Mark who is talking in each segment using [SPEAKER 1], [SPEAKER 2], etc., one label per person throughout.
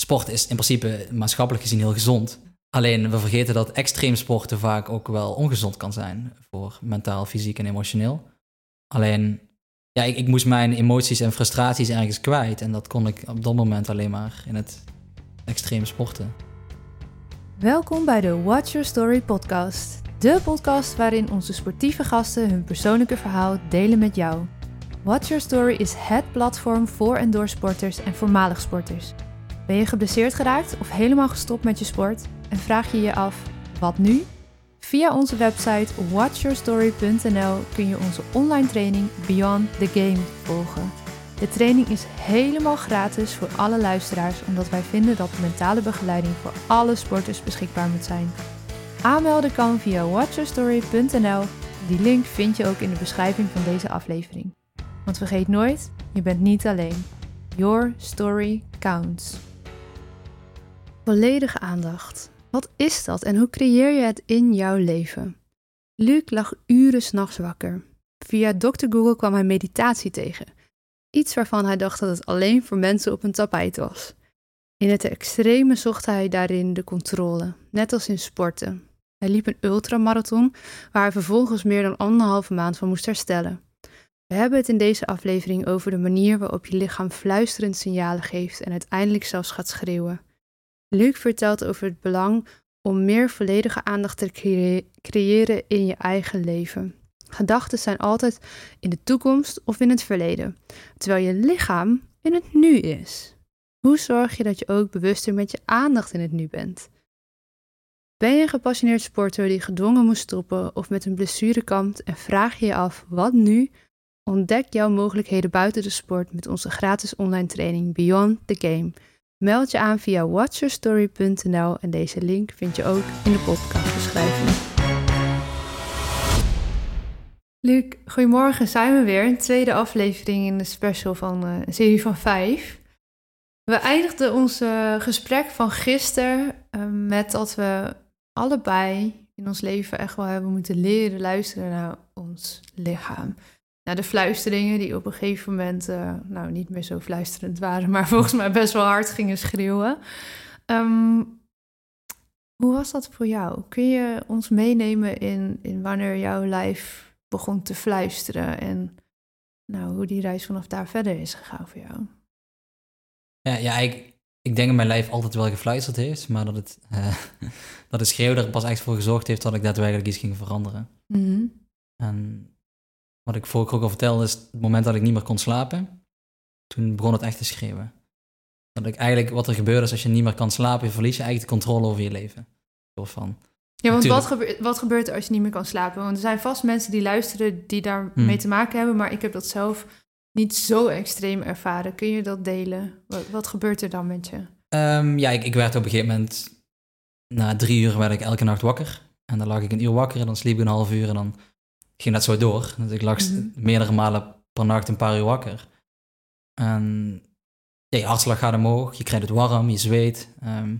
[SPEAKER 1] sport is in principe maatschappelijk gezien heel gezond. Alleen we vergeten dat extreem sporten vaak ook wel ongezond kan zijn voor mentaal, fysiek en emotioneel. Alleen, ja, ik, moest mijn emoties en frustraties ergens kwijt. En dat kon ik op dat moment alleen maar in het extreem sporten.
[SPEAKER 2] Welkom bij de Watch Your Story podcast. De podcast waarin onze sportieve gasten hun persoonlijke verhaal delen met jou. Watch Your Story is het platform voor en door sporters en voormalig sporters. Ben je geblesseerd geraakt of helemaal gestopt met je sport? En vraag je je af, wat nu? Via onze website watchyourstory.nl kun je onze online training Beyond the Game volgen. De training is helemaal gratis voor alle luisteraars, omdat wij vinden dat mentale begeleiding voor alle sporters beschikbaar moet zijn. Aanmelden kan via watchyourstory.nl. Die link vind je ook in de beschrijving van deze aflevering. Want vergeet nooit, je bent niet alleen. Your story counts. Volledige aandacht. Wat is dat en hoe creëer je het in jouw leven? Luc lag uren s'nachts wakker. Via Dr. Google kwam hij meditatie tegen. Iets waarvan hij dacht dat het alleen voor mensen op een tapijt was. In het extreme zocht hij daarin de controle, net als in sporten. Hij liep een ultramarathon waar hij vervolgens meer dan anderhalve maand van moest herstellen. We hebben het in deze aflevering over de manier waarop je lichaam fluisterend signalen geeft en uiteindelijk zelfs gaat schreeuwen. Luc vertelt over het belang om meer volledige aandacht te creëren in je eigen leven. Gedachten zijn altijd in de toekomst of in het verleden, terwijl je lichaam in het nu is. Hoe zorg je dat je ook bewuster met je aandacht in het nu bent? Ben je een gepassioneerd sporter die gedwongen moest stoppen of met een blessure kampt en vraag je je af wat nu? Ontdek jouw mogelijkheden buiten de sport met onze gratis online training Beyond the Game. Meld je aan via watchyourstory.nl en deze link vind je ook in de podcastbeschrijving. Luc, goedemorgen, zijn we weer. Een tweede aflevering in de special van uh, een serie van vijf. We eindigden ons uh, gesprek van gisteren uh, met dat we allebei in ons leven echt wel hebben moeten leren luisteren naar ons lichaam nou, de fluisteringen die op een gegeven moment uh, nou, niet meer zo fluisterend waren, maar volgens mij best wel hard gingen schreeuwen. Um, hoe was dat voor jou? Kun je ons meenemen in, in wanneer jouw lijf begon te fluisteren en nou, hoe die reis vanaf daar verder is gegaan voor jou?
[SPEAKER 1] Ja, ja ik, ik denk dat mijn lijf altijd wel gefluisterd heeft, maar dat het, uh, dat het schreeuw er pas echt voor gezorgd heeft dat ik daadwerkelijk iets ging veranderen. Mm -hmm. En wat ik vorige ook al vertelde, is het moment dat ik niet meer kon slapen. Toen begon het echt te schreeuwen. Dat ik eigenlijk, wat er gebeurt is als je niet meer kan slapen, verlies je eigenlijk de controle over je leven. Van,
[SPEAKER 2] ja, want wat, gebeurt, wat gebeurt er als je niet meer kan slapen? Want er zijn vast mensen die luisteren die daarmee hmm. te maken hebben, maar ik heb dat zelf niet zo extreem ervaren. Kun je dat delen? Wat, wat gebeurt er dan met je?
[SPEAKER 1] Um, ja, ik, ik werd op een gegeven moment, na drie uur werd ik elke nacht wakker. En dan lag ik een uur wakker en dan sliep ik een half uur en dan ging dat zo door. Dus ik lag mhm. meerdere malen per nacht een paar uur wakker. En ja, je hartslag gaat omhoog, je krijgt het warm, je zweet. Ehm,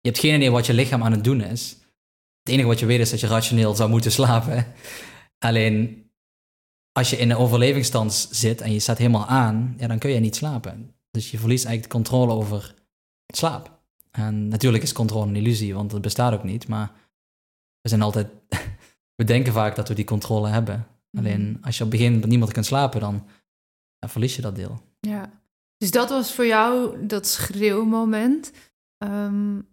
[SPEAKER 1] je hebt geen idee wat je lichaam aan het doen is. Het enige wat je weet is dat je rationeel zou moeten slapen. Alleen als je in een overlevingsstand zit en je staat helemaal aan, ja, dan kun je niet slapen. Dus je verliest eigenlijk de controle over slaap. En natuurlijk is controle een illusie, want het bestaat ook niet. Maar we zijn altijd we denken vaak dat we die controle hebben. Mhm. Alleen als je op het begin met niemand kunt slapen, dan, verlies je dat deel.
[SPEAKER 2] Ja, dus dat was voor jou dat schreeuwmoment. Um,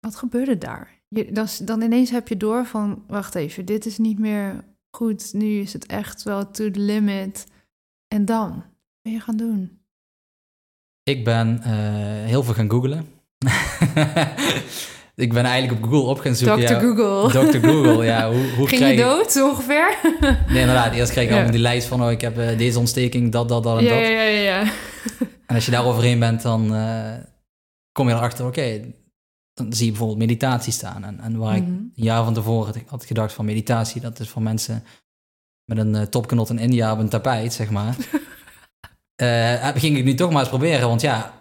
[SPEAKER 2] wat gebeurde daar? Je, dan, dan ineens heb je door van, wacht even, dit is niet meer goed. Nu is het echt wel to the limit. En dan? Wat ben je gaan doen?
[SPEAKER 1] Ik ben uh, heel veel gaan googlen. ik ben eigenlijk op Google op gaan zoeken.
[SPEAKER 2] Dr. Google.
[SPEAKER 1] Dr. Google, ja. Hoe, hoe
[SPEAKER 2] Ging je dood ongeveer?
[SPEAKER 1] nee, inderdaad. Eerst kreeg ik allemaal die lijst van... oh, ik heb uh, deze ontsteking, dat, dat, dat en
[SPEAKER 2] ja,
[SPEAKER 1] dat.
[SPEAKER 2] Ja, ja, ja.
[SPEAKER 1] en als je daar overheen bent, dan uh, kom je erachter... oké, dan zie je bijvoorbeeld meditatie staan. En, en waar ik mhm. een jaar van tevoren had gedacht van meditatie... dat is voor mensen met een uh, topknot in India op een tapijt, zeg maar... ging ik nu toch maar eens proberen, want ja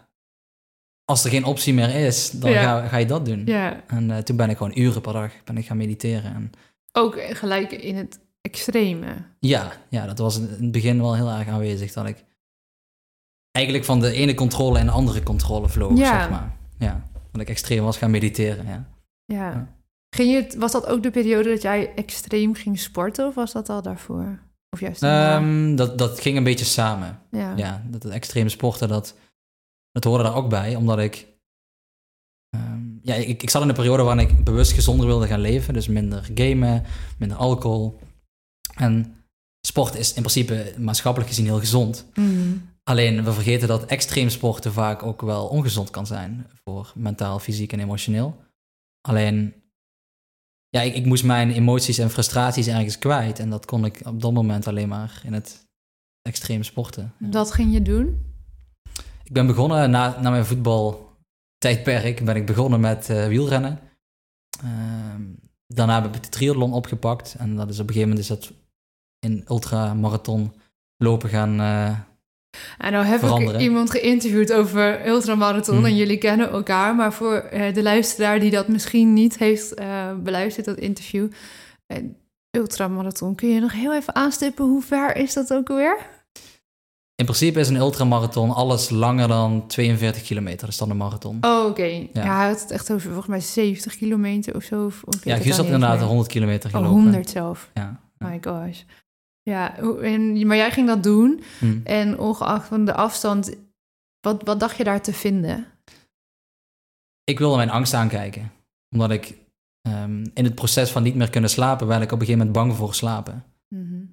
[SPEAKER 1] als er geen optie meer is, dan ga, ga, je dat doen.
[SPEAKER 2] Ja.
[SPEAKER 1] En uh, toen ben ik gewoon uren per dag ben ik gaan mediteren. En...
[SPEAKER 2] Ook gelijk in het extreme.
[SPEAKER 1] Ja, ja, dat was in het begin wel heel erg aanwezig. Dat ik eigenlijk van de ene controle en de andere controle vloog,
[SPEAKER 2] Ja.
[SPEAKER 1] zeg maar. Ja, dat ik extreem was gaan mediteren, ja.
[SPEAKER 2] Ja. Ging je, was dat ook de periode dat jij extreem ging sporten of was dat al daarvoor? Of juist?
[SPEAKER 1] Ehm, dat, dat ging een beetje samen.
[SPEAKER 2] ja.
[SPEAKER 1] Ja, dat het extreme sporten, dat, dat hoorde daar ook bij, omdat ik... ehm, ja, ik, ik zat in een periode waarin ik bewust gezonder wilde gaan leven. Dus minder gamen, minder alcohol. En sport is in principe maatschappelijk gezien heel gezond.
[SPEAKER 2] Mhm.
[SPEAKER 1] Alleen we vergeten dat extreem sporten vaak ook wel ongezond kan zijn voor mentaal, fysiek en emotioneel. Alleen, ja, ik, ik moest mijn emoties en frustraties ergens kwijt. En dat kon ik op dat moment alleen maar in het extreem sporten. Ja.
[SPEAKER 2] Wat ging je doen?
[SPEAKER 1] Ik ben begonnen na, na mijn voetbaltijdperk, ben ik begonnen met eh, wielrennen. Ehm, daarna heb ik de triathlon opgepakt. En dat is op een gegeven moment is dat in ultramarathon lopen gaan... eh,
[SPEAKER 2] En nou heb
[SPEAKER 1] Veranderen.
[SPEAKER 2] ik iemand geïnterviewd over ultramarathon
[SPEAKER 1] Mhm.
[SPEAKER 2] en jullie kennen elkaar. Maar voor eh, de luisteraar die dat misschien niet heeft beluisterd, dat interview. eh, ultramarathon, kun je nog heel even aanstippen hoe ver is dat ook alweer?
[SPEAKER 1] In principe is een ultramarathon alles langer dan 42 kilometer. Dat is dan een marathon.
[SPEAKER 2] Oh, oké. Ja.
[SPEAKER 1] Ja.
[SPEAKER 2] hij had het echt over volgens mij 70 kilometer of zo. Of, ik
[SPEAKER 1] ja,
[SPEAKER 2] al
[SPEAKER 1] had inderdaad
[SPEAKER 2] meer.
[SPEAKER 1] 100 kilometer
[SPEAKER 2] Oh,
[SPEAKER 1] gelopen.
[SPEAKER 2] 100 zelf.
[SPEAKER 1] Ja.
[SPEAKER 2] My gosh. Ja, en, maar jij ging dat doen.
[SPEAKER 1] Hm.
[SPEAKER 2] En ongeacht van de afstand, wat, wat dacht je daar te vinden?
[SPEAKER 1] Ik wilde mijn angst aankijken. Omdat ik ehm, in het proces van niet meer kunnen slapen, werd ik op een gegeven moment bang voor slapen.
[SPEAKER 2] Mhm.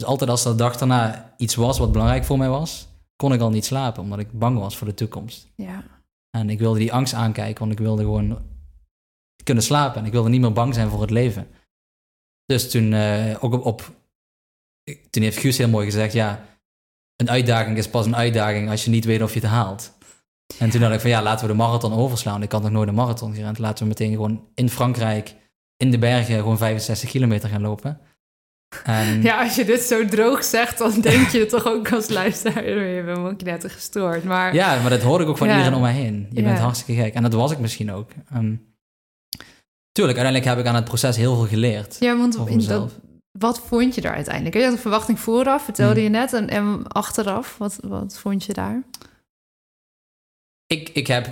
[SPEAKER 1] Dus altijd als de dag daarna iets was wat belangrijk voor mij was, kon ik al niet slapen, omdat ik bang was voor de toekomst.
[SPEAKER 2] Ja.
[SPEAKER 1] En ik wilde die angst aankijken, want ik wilde gewoon kunnen slapen en ik wilde niet meer bang zijn voor het leven. Dus toen, eh, ook op, op, toen heeft Guus heel mooi gezegd, ja, een uitdaging is pas een uitdaging als je niet weet of je het haalt. En toen dacht ik van ja, laten we de marathon overslaan. Ik had nog nooit een marathon gerend. Laten we meteen gewoon in Frankrijk, in de bergen, gewoon 65 kilometer gaan lopen. En
[SPEAKER 2] ja, als je dit zo droog zegt, dan denk je toch ook als luisteraar, je bent net gestoord. Maar
[SPEAKER 1] Ja, maar dat hoorde ik ook van
[SPEAKER 2] Ja.
[SPEAKER 1] iedereen om mij heen. Je bent hartstikke gek. En dat was ik misschien ook. Ehm, tuurlijk, uiteindelijk heb ik aan het proces heel veel geleerd.
[SPEAKER 2] Ja, want dat, wat vond je daar uiteindelijk? Je had een verwachting vooraf, vertelde
[SPEAKER 1] Hmm.
[SPEAKER 2] je net. En, en achteraf, wat, wat vond je daar?
[SPEAKER 1] Ik, ik heb,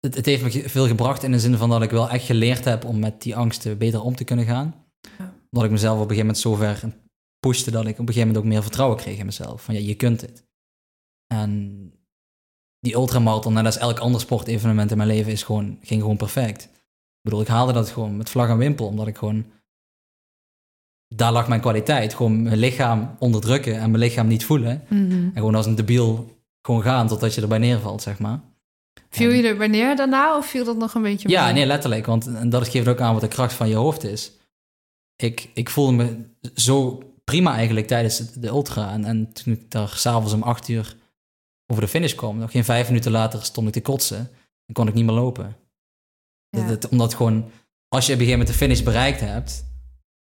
[SPEAKER 1] het, het heeft me veel gebracht in de zin van dat ik wel echt geleerd heb om met die angsten beter om te kunnen gaan.
[SPEAKER 2] Ja.
[SPEAKER 1] Dat ik mezelf op een gegeven moment zo ver pushte dat ik op een gegeven moment ook meer vertrouwen kreeg in mezelf. Van ja, je kunt het. En die ultramarathon, net als elk ander sportevenement in mijn leven, is gewoon, ging gewoon perfect. Ik bedoel, ik haalde dat gewoon met vlag en wimpel, omdat ik gewoon... Daar lag mijn kwaliteit. Gewoon mijn lichaam onderdrukken en mijn lichaam niet voelen. En gewoon als een debiel gewoon gaan totdat je erbij neervalt, zeg maar.
[SPEAKER 2] Viel je er wanneer daarna of viel dat nog een beetje
[SPEAKER 1] ja,
[SPEAKER 2] mee?
[SPEAKER 1] nee, letterlijk. Want en dat geeft ook aan wat de kracht van je hoofd is. Ik, ik voelde me zo prima eigenlijk tijdens de ultra. En, en toen ik daar s'avonds om acht uur over de finish kwam, nog geen vijf minuten later stond ik te kotsen. En kon ik niet meer lopen.
[SPEAKER 2] Ja.
[SPEAKER 1] Dat, dat- omdat gewoon, als je op een gegeven moment de finish bereikt hebt,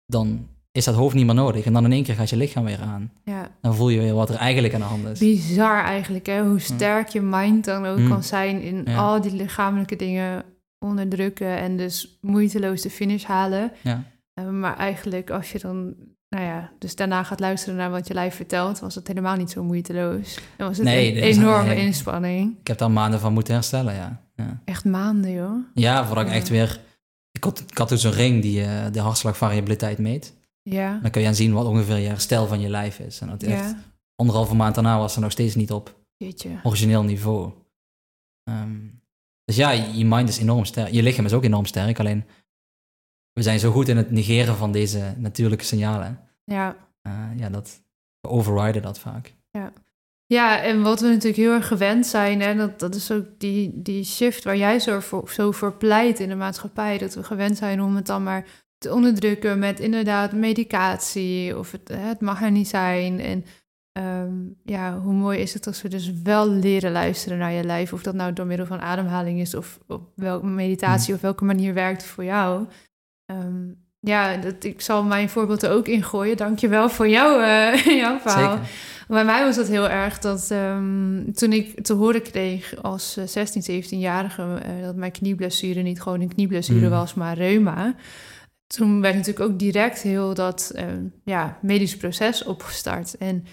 [SPEAKER 1] dan is dat hoofd niet meer nodig. En dan in één keer gaat je lichaam weer aan.
[SPEAKER 2] Ja,
[SPEAKER 1] Dan voel je weer wat er eigenlijk aan de hand is.
[SPEAKER 2] bizar eigenlijk, hè? Hoe sterk je mind dan ook
[SPEAKER 1] Mm.
[SPEAKER 2] kan zijn in
[SPEAKER 1] Ja.
[SPEAKER 2] al die lichamelijke dingen onderdrukken en dus moeiteloos de finish halen.
[SPEAKER 1] Ja.
[SPEAKER 2] Eh, maar eigenlijk als je dan, nou ja, dus daarna gaat luisteren naar wat je lijf vertelt, was het helemaal niet zo moeiteloos. Dan was het
[SPEAKER 1] Nee,
[SPEAKER 2] een
[SPEAKER 1] is-
[SPEAKER 2] enorme
[SPEAKER 1] nee.
[SPEAKER 2] inspanning.
[SPEAKER 1] Ik heb daar maanden van moeten herstellen, ja. ja.
[SPEAKER 2] Echt maanden, joh.
[SPEAKER 1] Ja, voordat ik echt weer... Ik had, ik had dus een ring die eh, de hartslagvariabiliteit meet.
[SPEAKER 2] Ja.
[SPEAKER 1] Dan kun je aan zien wat ongeveer je herstel van je lijf is. En dat echt anderhalve maand daarna was ze nog steeds niet op
[SPEAKER 2] jeetje.
[SPEAKER 1] origineel niveau. Ehm, dus ja, je mind is enorm sterk. Je lichaam is ook enorm sterk. Alleen, we zijn zo goed in het negeren van deze natuurlijke signalen.
[SPEAKER 2] Ja.
[SPEAKER 1] Eh, ja, dat, we overriden dat vaak.
[SPEAKER 2] Ja, en wat we natuurlijk heel erg gewend zijn, en dat, dat is ook die, die shift waar jij zo voor, zo voor pleit in de maatschappij, dat we gewend zijn om het dan maar te onderdrukken met inderdaad medicatie of het, het mag er niet zijn. En ehm, ja, hoe mooi is het als we dus wel leren luisteren naar je lijf, of dat nou door middel van ademhaling is of op welke meditatie of welke manier werkt voor jou. Ehm, ja, dat, ik zal mijn voorbeeld er ook in gooien. Dank je wel voor jouw, eh, jouw verhaal.
[SPEAKER 1] Zeker.
[SPEAKER 2] Bij mij was dat heel erg dat ehm, toen ik te horen kreeg als eh, 16, 17-jarige eh, dat mijn knieblessure niet gewoon een knieblessure
[SPEAKER 1] Mm.
[SPEAKER 2] was, maar reuma. Toen werd natuurlijk ook direct heel dat ehm, ja, medisch proces opgestart. En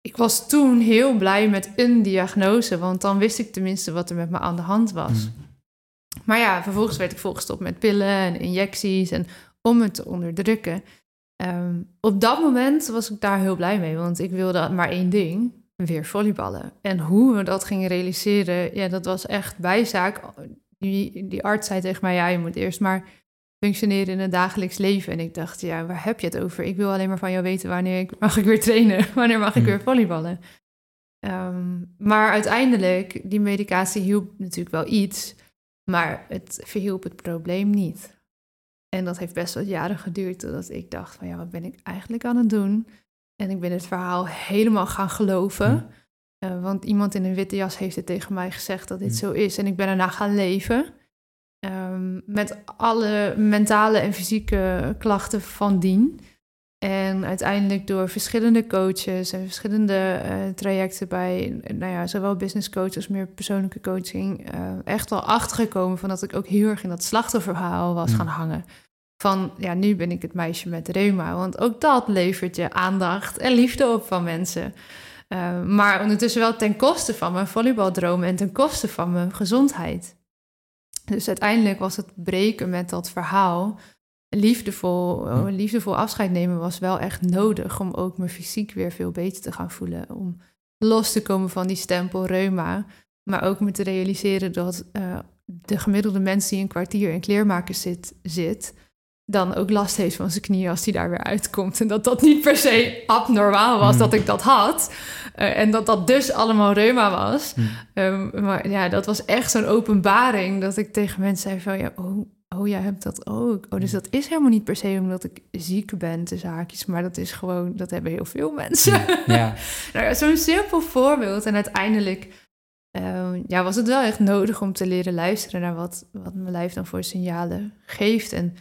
[SPEAKER 2] ik was toen heel blij met een diagnose, want dan wist ik tenminste wat er met me aan de hand was.
[SPEAKER 1] Mm.
[SPEAKER 2] Maar ja, vervolgens werd ik volgestopt met pillen en injecties en om het te onderdrukken. Ehm, op dat moment was ik daar heel blij mee, want ik wilde maar één ding, weer volleyballen. En hoe we dat gingen realiseren, ja, dat was echt bijzaak. Die, die arts zei tegen mij, ja, je moet eerst maar functioneren in het dagelijks leven. En ik dacht, ja, waar heb je het over? Ik wil alleen maar van jou weten wanneer ik, mag ik weer trainen, wanneer mag ik
[SPEAKER 1] Hmm.
[SPEAKER 2] weer volleyballen. Ehm, maar uiteindelijk, die medicatie hielp natuurlijk wel iets, maar het verhielp het probleem niet. En dat heeft best wat jaren geduurd totdat ik dacht van ja, wat ben ik eigenlijk aan het doen? En ik ben het verhaal helemaal gaan geloven. Eh, want iemand in een witte jas heeft het tegen mij gezegd dat dit zo is. En ik ben erna gaan leven. Ehm, met alle mentale en fysieke klachten van dien. En uiteindelijk door verschillende coaches en verschillende eh, trajecten bij, nou ja, zowel business coach als meer persoonlijke coaching, eh, echt wel achtergekomen van dat ik ook heel erg in dat slachtofferverhaal was
[SPEAKER 1] Mm.
[SPEAKER 2] gaan hangen. Van ja, nu ben ik het meisje met reuma. Want ook dat levert je aandacht en liefde op van mensen. Eh, maar ondertussen wel ten koste van mijn volleybaldroom en ten koste van mijn gezondheid. Dus uiteindelijk was het breken met dat verhaal. Liefdevol,
[SPEAKER 1] Hm.
[SPEAKER 2] oh, liefdevol afscheid nemen was wel echt nodig om ook mijn fysiek weer veel beter te gaan voelen. Om los te komen van die stempel reuma. Maar ook me te realiseren dat eh, de gemiddelde mens die een kwartier in kleermakers zit, zit, dan ook last heeft van zijn knieën als hij daar weer uitkomt. En dat dat niet per se abnormaal was
[SPEAKER 1] Hmm.
[SPEAKER 2] dat ik dat had. Eh, en dat dat dus allemaal reuma was.
[SPEAKER 1] Mm.
[SPEAKER 2] Ehm, maar ja, dat was echt zo'n openbaring dat ik tegen mensen zei van ja, oh, oh jij hebt dat ook. Oh, dus dat is helemaal niet per se omdat ik ziek ben, de zaakjes, maar dat is gewoon, dat hebben heel veel mensen.
[SPEAKER 1] Ja,
[SPEAKER 2] nou zo'n simpel voorbeeld. En uiteindelijk ehm, ja, was het wel echt nodig om te leren luisteren naar wat, wat mijn lijf dan voor signalen geeft. En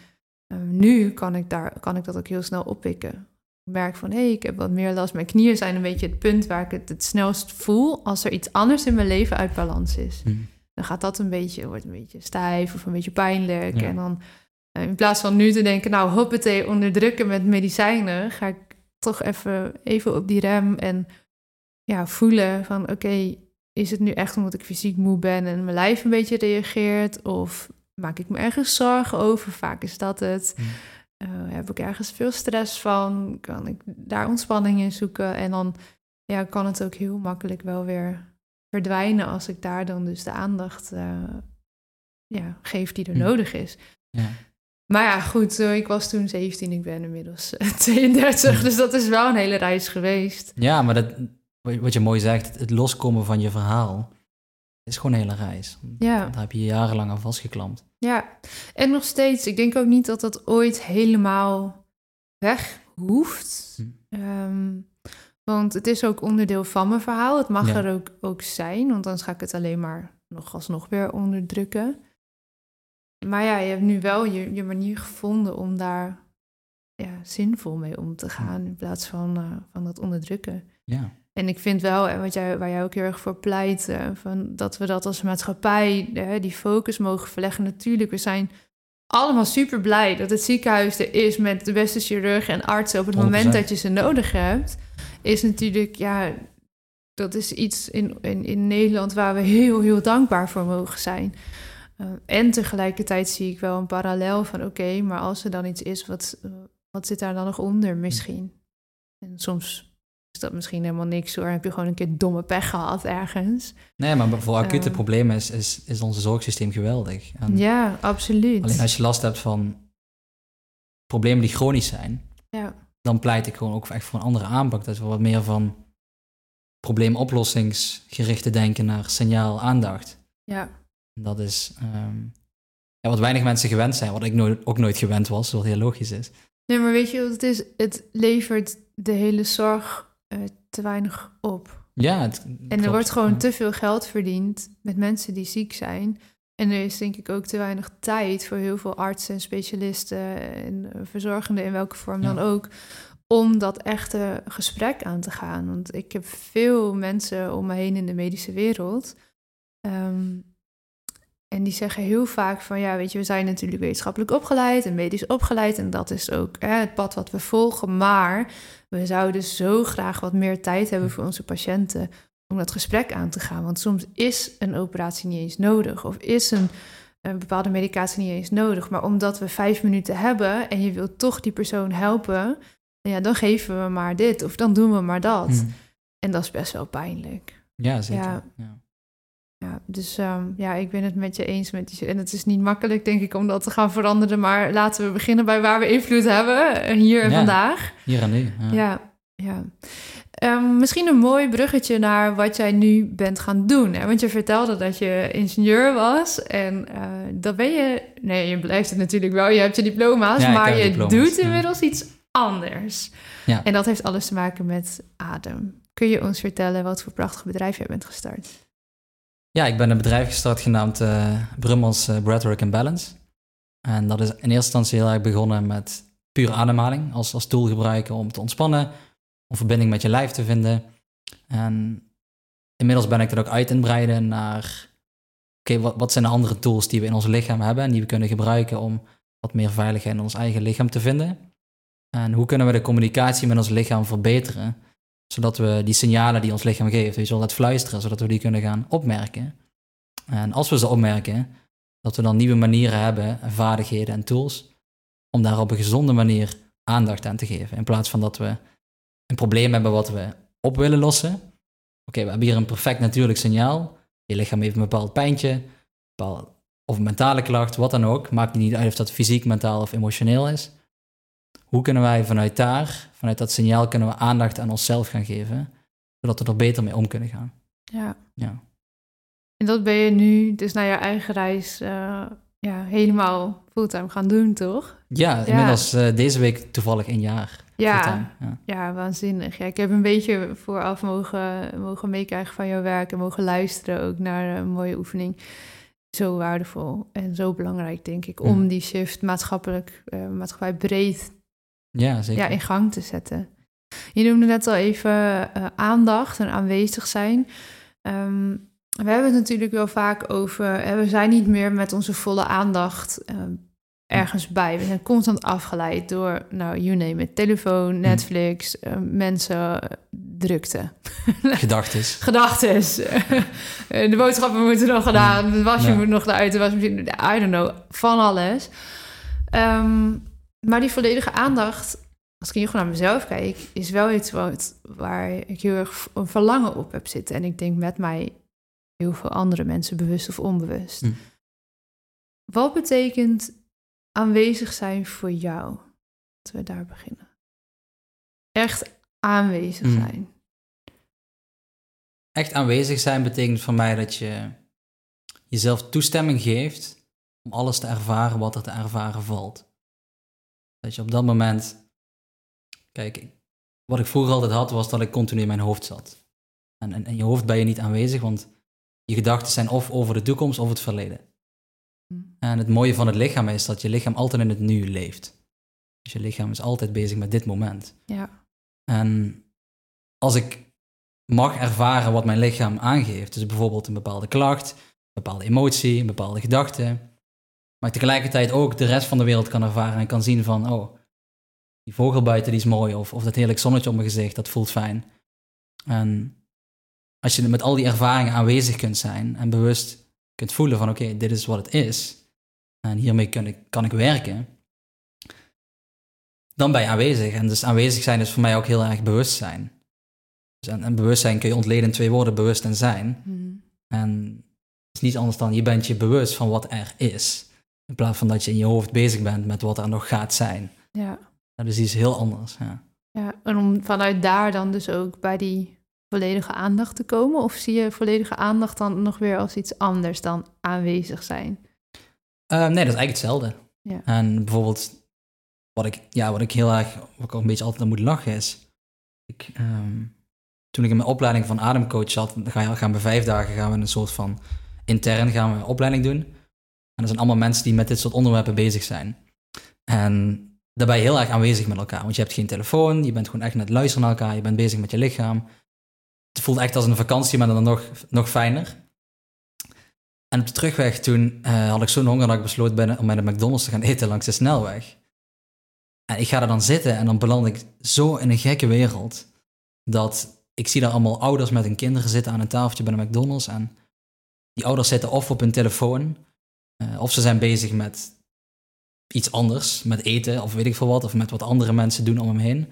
[SPEAKER 2] ehm, nu kan ik, daar, kan ik dat ook heel snel oppikken. Ik merk van, hé, hey, ik heb wat meer last. Mijn knieën zijn een beetje het punt waar ik het het snelst voel als er iets anders in mijn leven uit balans is.
[SPEAKER 1] Mm.
[SPEAKER 2] Dan gaat dat een beetje, wordt een beetje stijf of een beetje pijnlijk.
[SPEAKER 1] Ja.
[SPEAKER 2] En dan eh, in plaats van nu te denken, nou, hoppatee, onderdrukken met medicijnen, ga ik toch even, even op die rem en ja, voelen van, oké, is het nu echt omdat ik fysiek moe ben en mijn lijf een beetje reageert? Of maak ik me ergens zorgen over? Vaak is dat het.
[SPEAKER 1] Mm.
[SPEAKER 2] Eh, heb ik ergens veel stress van? Kan ik daar ontspanning in zoeken? En dan ja, kan het ook heel makkelijk wel weer verdwijnen als ik daar dan dus de aandacht eh, ja, geef die er
[SPEAKER 1] Hm.
[SPEAKER 2] nodig is.
[SPEAKER 1] ja.
[SPEAKER 2] Maar ja, goed, eh, ik was toen 17, ik ben inmiddels eh, 32,
[SPEAKER 1] Hm.
[SPEAKER 2] dus dat is wel een hele reis geweest.
[SPEAKER 1] ja, maar dat, wat je mooi zegt, het- loskomen van je verhaal is gewoon een hele reis.
[SPEAKER 2] Ja.
[SPEAKER 1] Daar heb je je jarenlang aan vastgeklampt.
[SPEAKER 2] Ja, en nog steeds, ik denk ook niet dat dat ooit helemaal weg hoeft.
[SPEAKER 1] Hm.
[SPEAKER 2] Ehm, want het is ook onderdeel van mijn verhaal. Het mag
[SPEAKER 1] Ja.
[SPEAKER 2] er ook, ook zijn, want anders ga ik het alleen maar nog alsnog weer onderdrukken. Maar ja, je hebt nu wel je, je manier gevonden om daar ja, zinvol mee om te gaan in plaats van, eh, van dat onderdrukken.
[SPEAKER 1] Ja.
[SPEAKER 2] En ik vind wel, en wat jij, waar jij ook heel erg voor pleit, eh, van dat we dat als maatschappij, eh, die focus mogen verleggen. Natuurlijk, we zijn allemaal super blij dat het ziekenhuis er is met de beste chirurgen en artsen op het moment
[SPEAKER 1] 100%.
[SPEAKER 2] dat je ze nodig hebt. Is natuurlijk, ja, dat is iets in, in, in Nederland waar we heel, heel dankbaar voor mogen zijn. Eh, en tegelijkertijd zie ik wel een parallel van, oké, maar als er dan iets is, wat, eh, wat zit daar dan nog onder misschien? En soms is dat misschien helemaal niks hoor. Heb je gewoon een keer domme pech gehad ergens.
[SPEAKER 1] Nee, maar voor acute
[SPEAKER 2] Eh.
[SPEAKER 1] problemen is, is, is ons zorgsysteem geweldig. En
[SPEAKER 2] Ja, absoluut.
[SPEAKER 1] Alleen als je last hebt van problemen die chronisch zijn,
[SPEAKER 2] Ja.
[SPEAKER 1] Dan pleit ik gewoon ook echt voor een andere aanpak. Dat we wat meer van probleemoplossingsgerichte denken naar signaal-aandacht.
[SPEAKER 2] Ja.
[SPEAKER 1] Dat is ehm, ja, wat weinig mensen gewend zijn, wat ik nooit, ook nooit gewend was, wat heel logisch is.
[SPEAKER 2] Nee, maar weet je wat het is? Het levert de hele zorg eh, te weinig op.
[SPEAKER 1] Ja, het,
[SPEAKER 2] En er
[SPEAKER 1] klopt.
[SPEAKER 2] wordt gewoon
[SPEAKER 1] Ja.
[SPEAKER 2] te veel geld verdiend met mensen die ziek zijn. En er is denk ik ook te weinig tijd voor heel veel artsen en specialisten en verzorgenden in welke vorm
[SPEAKER 1] Ja.
[SPEAKER 2] dan ook. Om dat echte gesprek aan te gaan. Want ik heb veel mensen om me heen in de medische wereld. Ehm, En die zeggen heel vaak van ja, weet je, we zijn natuurlijk wetenschappelijk opgeleid en medisch opgeleid. En dat is ook hè, het pad wat we volgen. Maar we zouden zo graag wat meer tijd hebben voor onze patiënten om dat gesprek aan te gaan. Want soms is een operatie niet eens nodig. Of is een, een bepaalde medicatie niet eens nodig. Maar omdat we vijf minuten hebben en je wilt toch die persoon helpen, ja, dan geven we maar dit of dan doen we maar dat.
[SPEAKER 1] Hmm.
[SPEAKER 2] En dat is best wel pijnlijk.
[SPEAKER 1] Ja, zeker.
[SPEAKER 2] Ja.
[SPEAKER 1] Ja.
[SPEAKER 2] Ja, dus ehm, ja, ik ben het met je eens. Met die, en het is niet makkelijk, denk ik, om dat te gaan veranderen. Maar laten we beginnen bij waar we invloed hebben, eh, hier en
[SPEAKER 1] Ja.
[SPEAKER 2] vandaag.
[SPEAKER 1] Hier en nu. Ja.
[SPEAKER 2] Ja, Ehm, misschien een mooi bruggetje naar wat jij nu bent gaan doen. Hè? Want je vertelde dat je ingenieur was. En eh dat ben je... Nee, je blijft het natuurlijk wel. Je hebt je diploma's.
[SPEAKER 1] Ja,
[SPEAKER 2] maar je
[SPEAKER 1] diploma's,
[SPEAKER 2] doet
[SPEAKER 1] ja.
[SPEAKER 2] inmiddels iets anders.
[SPEAKER 1] Ja.
[SPEAKER 2] En dat heeft alles te maken met adem. Kun je ons vertellen wat voor prachtig bedrijf jij bent gestart?
[SPEAKER 1] Ja, ik ben een bedrijf gestart genaamd eh Brummels eh, Breathwork and Balance. En dat is in eerste instantie heel erg begonnen met puur ademhaling als, als tool gebruiken om te ontspannen, om verbinding met je lijf te vinden. En inmiddels ben ik dat ook uit het breiden naar, oké, wat, wat zijn de andere tools die we in ons lichaam hebben en die we kunnen gebruiken om wat meer veiligheid in ons eigen lichaam te vinden. En hoe kunnen we de communicatie met ons lichaam verbeteren, zodat we die signalen die ons lichaam geeft, weet je wel, dat fluisteren, zodat we die kunnen gaan opmerken. En als we ze opmerken, dat we dan nieuwe manieren hebben, en vaardigheden en tools, om daar op een gezonde manier aandacht aan te geven. In plaats van dat we een probleem hebben wat we op willen lossen. Oké, we hebben hier een perfect natuurlijk signaal. Je lichaam heeft een bepaald pijntje, een bepaald, of een mentale klacht, wat dan ook. Maakt niet uit of dat fysiek, mentaal of emotioneel is. Hoe kunnen wij vanuit daar, vanuit dat signaal, kunnen we aandacht aan onszelf gaan geven, zodat we er beter mee om kunnen gaan.
[SPEAKER 2] Ja.
[SPEAKER 1] Ja.
[SPEAKER 2] En dat ben je nu dus naar je eigen reis eh, ja, helemaal fulltime gaan doen, toch?
[SPEAKER 1] Ja, inmiddels eh, deze week toevallig een jaar.
[SPEAKER 2] Ja,
[SPEAKER 1] ja.
[SPEAKER 2] ja, waanzinnig. Ja, ik heb een beetje vooraf mogen, mogen meekrijgen van jouw werk en mogen luisteren ook naar een mooie oefening. Zo waardevol en zo belangrijk, denk ik, om
[SPEAKER 1] Mhm.
[SPEAKER 2] die shift maatschappelijk, eh maatschappij breed
[SPEAKER 1] Ja, zeker.
[SPEAKER 2] ja, in gang te zetten. Je noemde net al even eh, aandacht en aanwezig zijn. Ehm, we hebben het natuurlijk wel vaak over, hè, we zijn niet meer met onze volle aandacht eh, ergens bij. We zijn constant afgeleid door, nou, you name it, telefoon, Netflix, eh, mensen, eh, drukte.
[SPEAKER 1] Gedachtes.
[SPEAKER 2] Gedachtes. de boodschappen moeten nog gedaan, de wasje
[SPEAKER 1] Ja.
[SPEAKER 2] moet nog eruit, de wasmachine, I don't know, van alles. Ehm, maar die volledige aandacht, als ik hier gewoon naar mezelf kijk, is wel iets wat, waar ik heel erg een verlangen op heb zitten. En ik denk met mij heel veel andere mensen, bewust of onbewust.
[SPEAKER 1] Hm.
[SPEAKER 2] Wat betekent aanwezig zijn voor jou? Laten we daar beginnen. Echt aanwezig
[SPEAKER 1] Hm.
[SPEAKER 2] zijn.
[SPEAKER 1] Echt aanwezig zijn betekent voor mij dat je jezelf toestemming geeft om alles te ervaren wat er te ervaren valt. Dat je op dat moment. Kijk, wat ik vroeger altijd had, was dat ik continu in mijn hoofd zat. En in je hoofd ben je niet aanwezig, want je gedachten zijn of over de toekomst of het verleden.
[SPEAKER 2] Hm.
[SPEAKER 1] En het mooie van het lichaam is dat je lichaam altijd in het nu leeft. Dus je lichaam is altijd bezig met dit moment.
[SPEAKER 2] Ja.
[SPEAKER 1] En als ik mag ervaren wat mijn lichaam aangeeft, dus bijvoorbeeld een bepaalde klacht, een bepaalde emotie, een bepaalde gedachte, maar tegelijkertijd ook de rest van de wereld kan ervaren en kan zien van, oh, die vogel buiten die is mooi, of, of dat heerlijk zonnetje op mijn gezicht, dat voelt fijn. En als je met al die ervaringen aanwezig kunt zijn en bewust kunt voelen van, oké, dit is wat het is, en hiermee kan ik, kan ik werken, dan ben je aanwezig. En dus aanwezig zijn is voor mij ook heel erg bewustzijn. Dus en, en bewustzijn kun je ontleden in twee woorden, bewust en zijn.
[SPEAKER 2] Hm.
[SPEAKER 1] En het is niet anders dan, je bent je bewust van wat er is. In plaats van dat je in je hoofd bezig bent met wat er nog gaat zijn.
[SPEAKER 2] Ja.
[SPEAKER 1] Dat is iets heel anders, ja.
[SPEAKER 2] Ja, en om vanuit daar dan dus ook bij die volledige aandacht te komen? Of zie je volledige aandacht dan nog weer als iets anders dan aanwezig zijn?
[SPEAKER 1] Eh, nee, dat is eigenlijk hetzelfde.
[SPEAKER 2] Ja.
[SPEAKER 1] En bijvoorbeeld, wat ik, ja, wat ik heel erg, wat ik ook een beetje altijd aan moet lachen is, ik, ehm, toen ik in mijn opleiding van ademcoach zat, dan ga je, gaan we vijf dagen gaan we een soort van intern gaan we een opleiding doen. En er zijn allemaal mensen die met dit soort onderwerpen bezig zijn. En daarbij heel erg aanwezig met elkaar, want je hebt geen telefoon, je bent gewoon echt net luisteren naar elkaar, je bent bezig met je lichaam. Het voelt echt als een vakantie, maar dan nog, nog fijner. En op de terugweg toen uh, had ik zo'n honger dat ik besloot ben, om bij de McDonald's te gaan eten langs de snelweg. En ik ga er dan zitten en dan beland ik zo in een gekke wereld. Dat ik zie daar allemaal ouders met hun kinderen zitten aan een tafeltje bij de McDonald's. En die ouders zitten of op hun telefoon, uh, of ze zijn bezig met iets anders, met eten of weet ik veel wat, of met wat andere mensen doen om hem heen.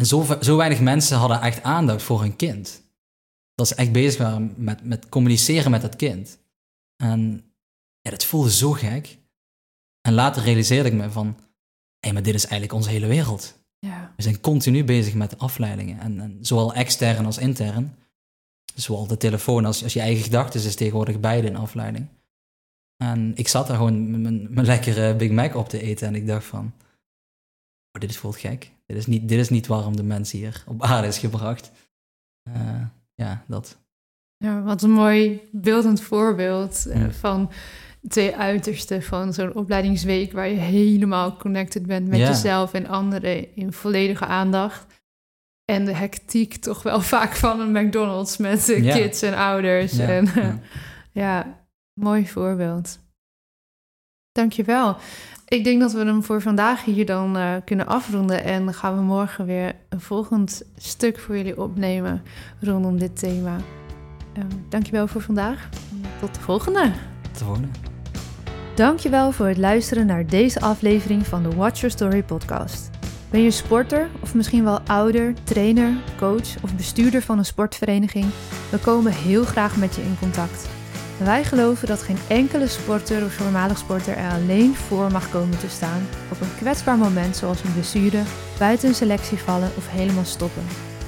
[SPEAKER 1] En zo, zo weinig mensen hadden echt aandacht voor hun kind. Dat ze echt bezig waren met, met communiceren met dat kind. En ja, dat voelde zo gek. En later realiseerde ik me van, hé, hey, maar dit is eigenlijk onze hele wereld.
[SPEAKER 2] Ja.
[SPEAKER 1] We zijn continu bezig met afleidingen. En, en zowel extern als intern. Zowel de telefoon als, als je eigen gedachten is tegenwoordig beide een afleiding. En ik zat daar gewoon mijn, mijn lekkere Big Mac op te eten en ik dacht van, oh, dit is voelt gek. Dit is, niet, dit is niet waarom de mens hier op aarde is gebracht. Uh, ja, dat.
[SPEAKER 2] Ja, wat een mooi beeldend voorbeeld uh, van twee uitersten van zo'n opleidingsweek waar je helemaal connected bent met ja. jezelf en anderen in volledige aandacht. En de hectiek toch wel vaak van een McDonald's met ja. kids en ouders. Ja. En, ja, mooi voorbeeld. Dankjewel. Ik denk dat we hem voor vandaag hier dan uh, kunnen afronden. En dan gaan we morgen weer een volgend stuk voor jullie opnemen rondom dit thema. Um, dankjewel voor vandaag. Tot de volgende.
[SPEAKER 1] Tot de volgende.
[SPEAKER 2] Dankjewel voor het luisteren naar deze aflevering van de Watch Your Story podcast. Ben je sporter of misschien wel ouder, trainer, coach of bestuurder van een sportvereniging? We komen heel graag met je in contact. Wij geloven dat geen enkele sporter of voormalig sporter er alleen voor mag komen te staan op een kwetsbaar moment zoals een blessure, buiten een selectie vallen of helemaal stoppen.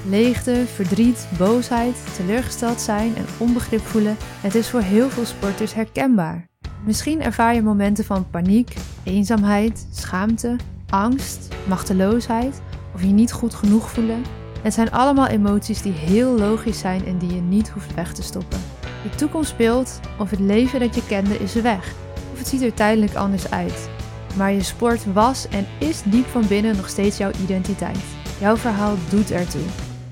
[SPEAKER 2] Leegte, verdriet, boosheid, teleurgesteld zijn en onbegrip voelen, het is voor heel veel sporters herkenbaar. Misschien ervaar je momenten van paniek, eenzaamheid, schaamte, angst, machteloosheid of je niet goed genoeg voelen. Het zijn allemaal emoties die heel logisch zijn en die je niet hoeft weg te stoppen. De toekomst speelt of het leven dat je kende is weg, of het ziet er tijdelijk anders uit. Maar je sport was en is diep van binnen nog steeds jouw identiteit. Jouw verhaal doet ertoe.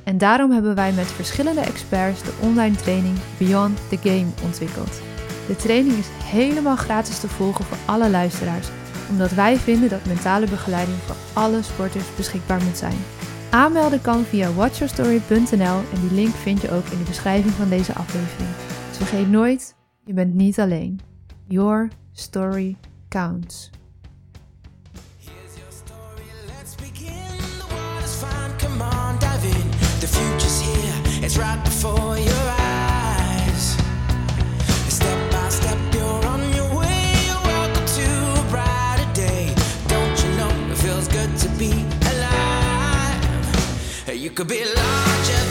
[SPEAKER 2] En daarom hebben wij met verschillende experts de online training Beyond the Game ontwikkeld. De training is helemaal gratis te volgen voor alle luisteraars, omdat wij vinden dat mentale begeleiding voor alle sporters beschikbaar moet zijn. Aanmelden kan via watchyourstory.nl en die link vind je ook in de beschrijving van deze aflevering. Vergeet nooit, je bent niet alleen. Your story counts. It's right before your eyes. Step by step, you're on your way. Welcome to a day. Don't you know it feels good to be alive? You could be larger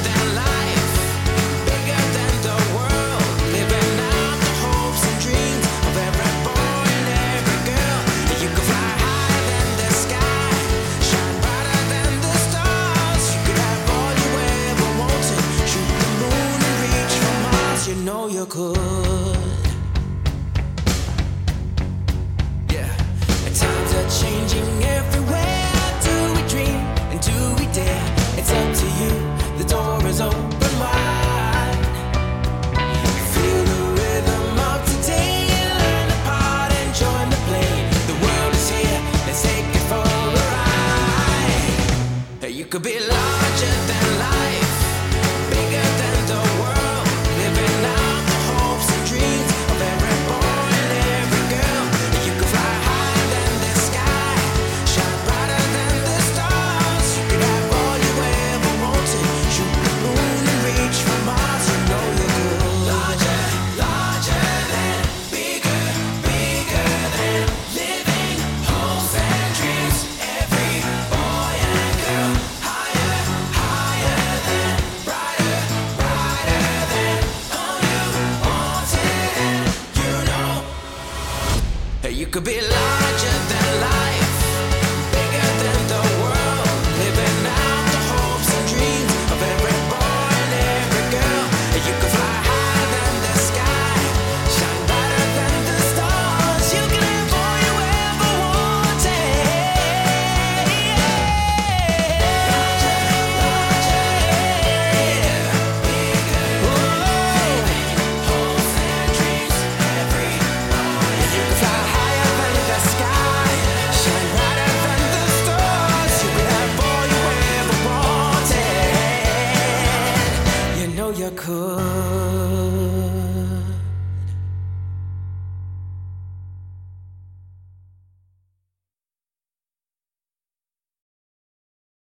[SPEAKER 2] You could. Yeah, and times are changing everywhere. Do we dream and do we dare? It's up to you. The door is open wide. Feel the rhythm of today. Learn the part and join the play. The world is here. Let's take it for a ride. You could be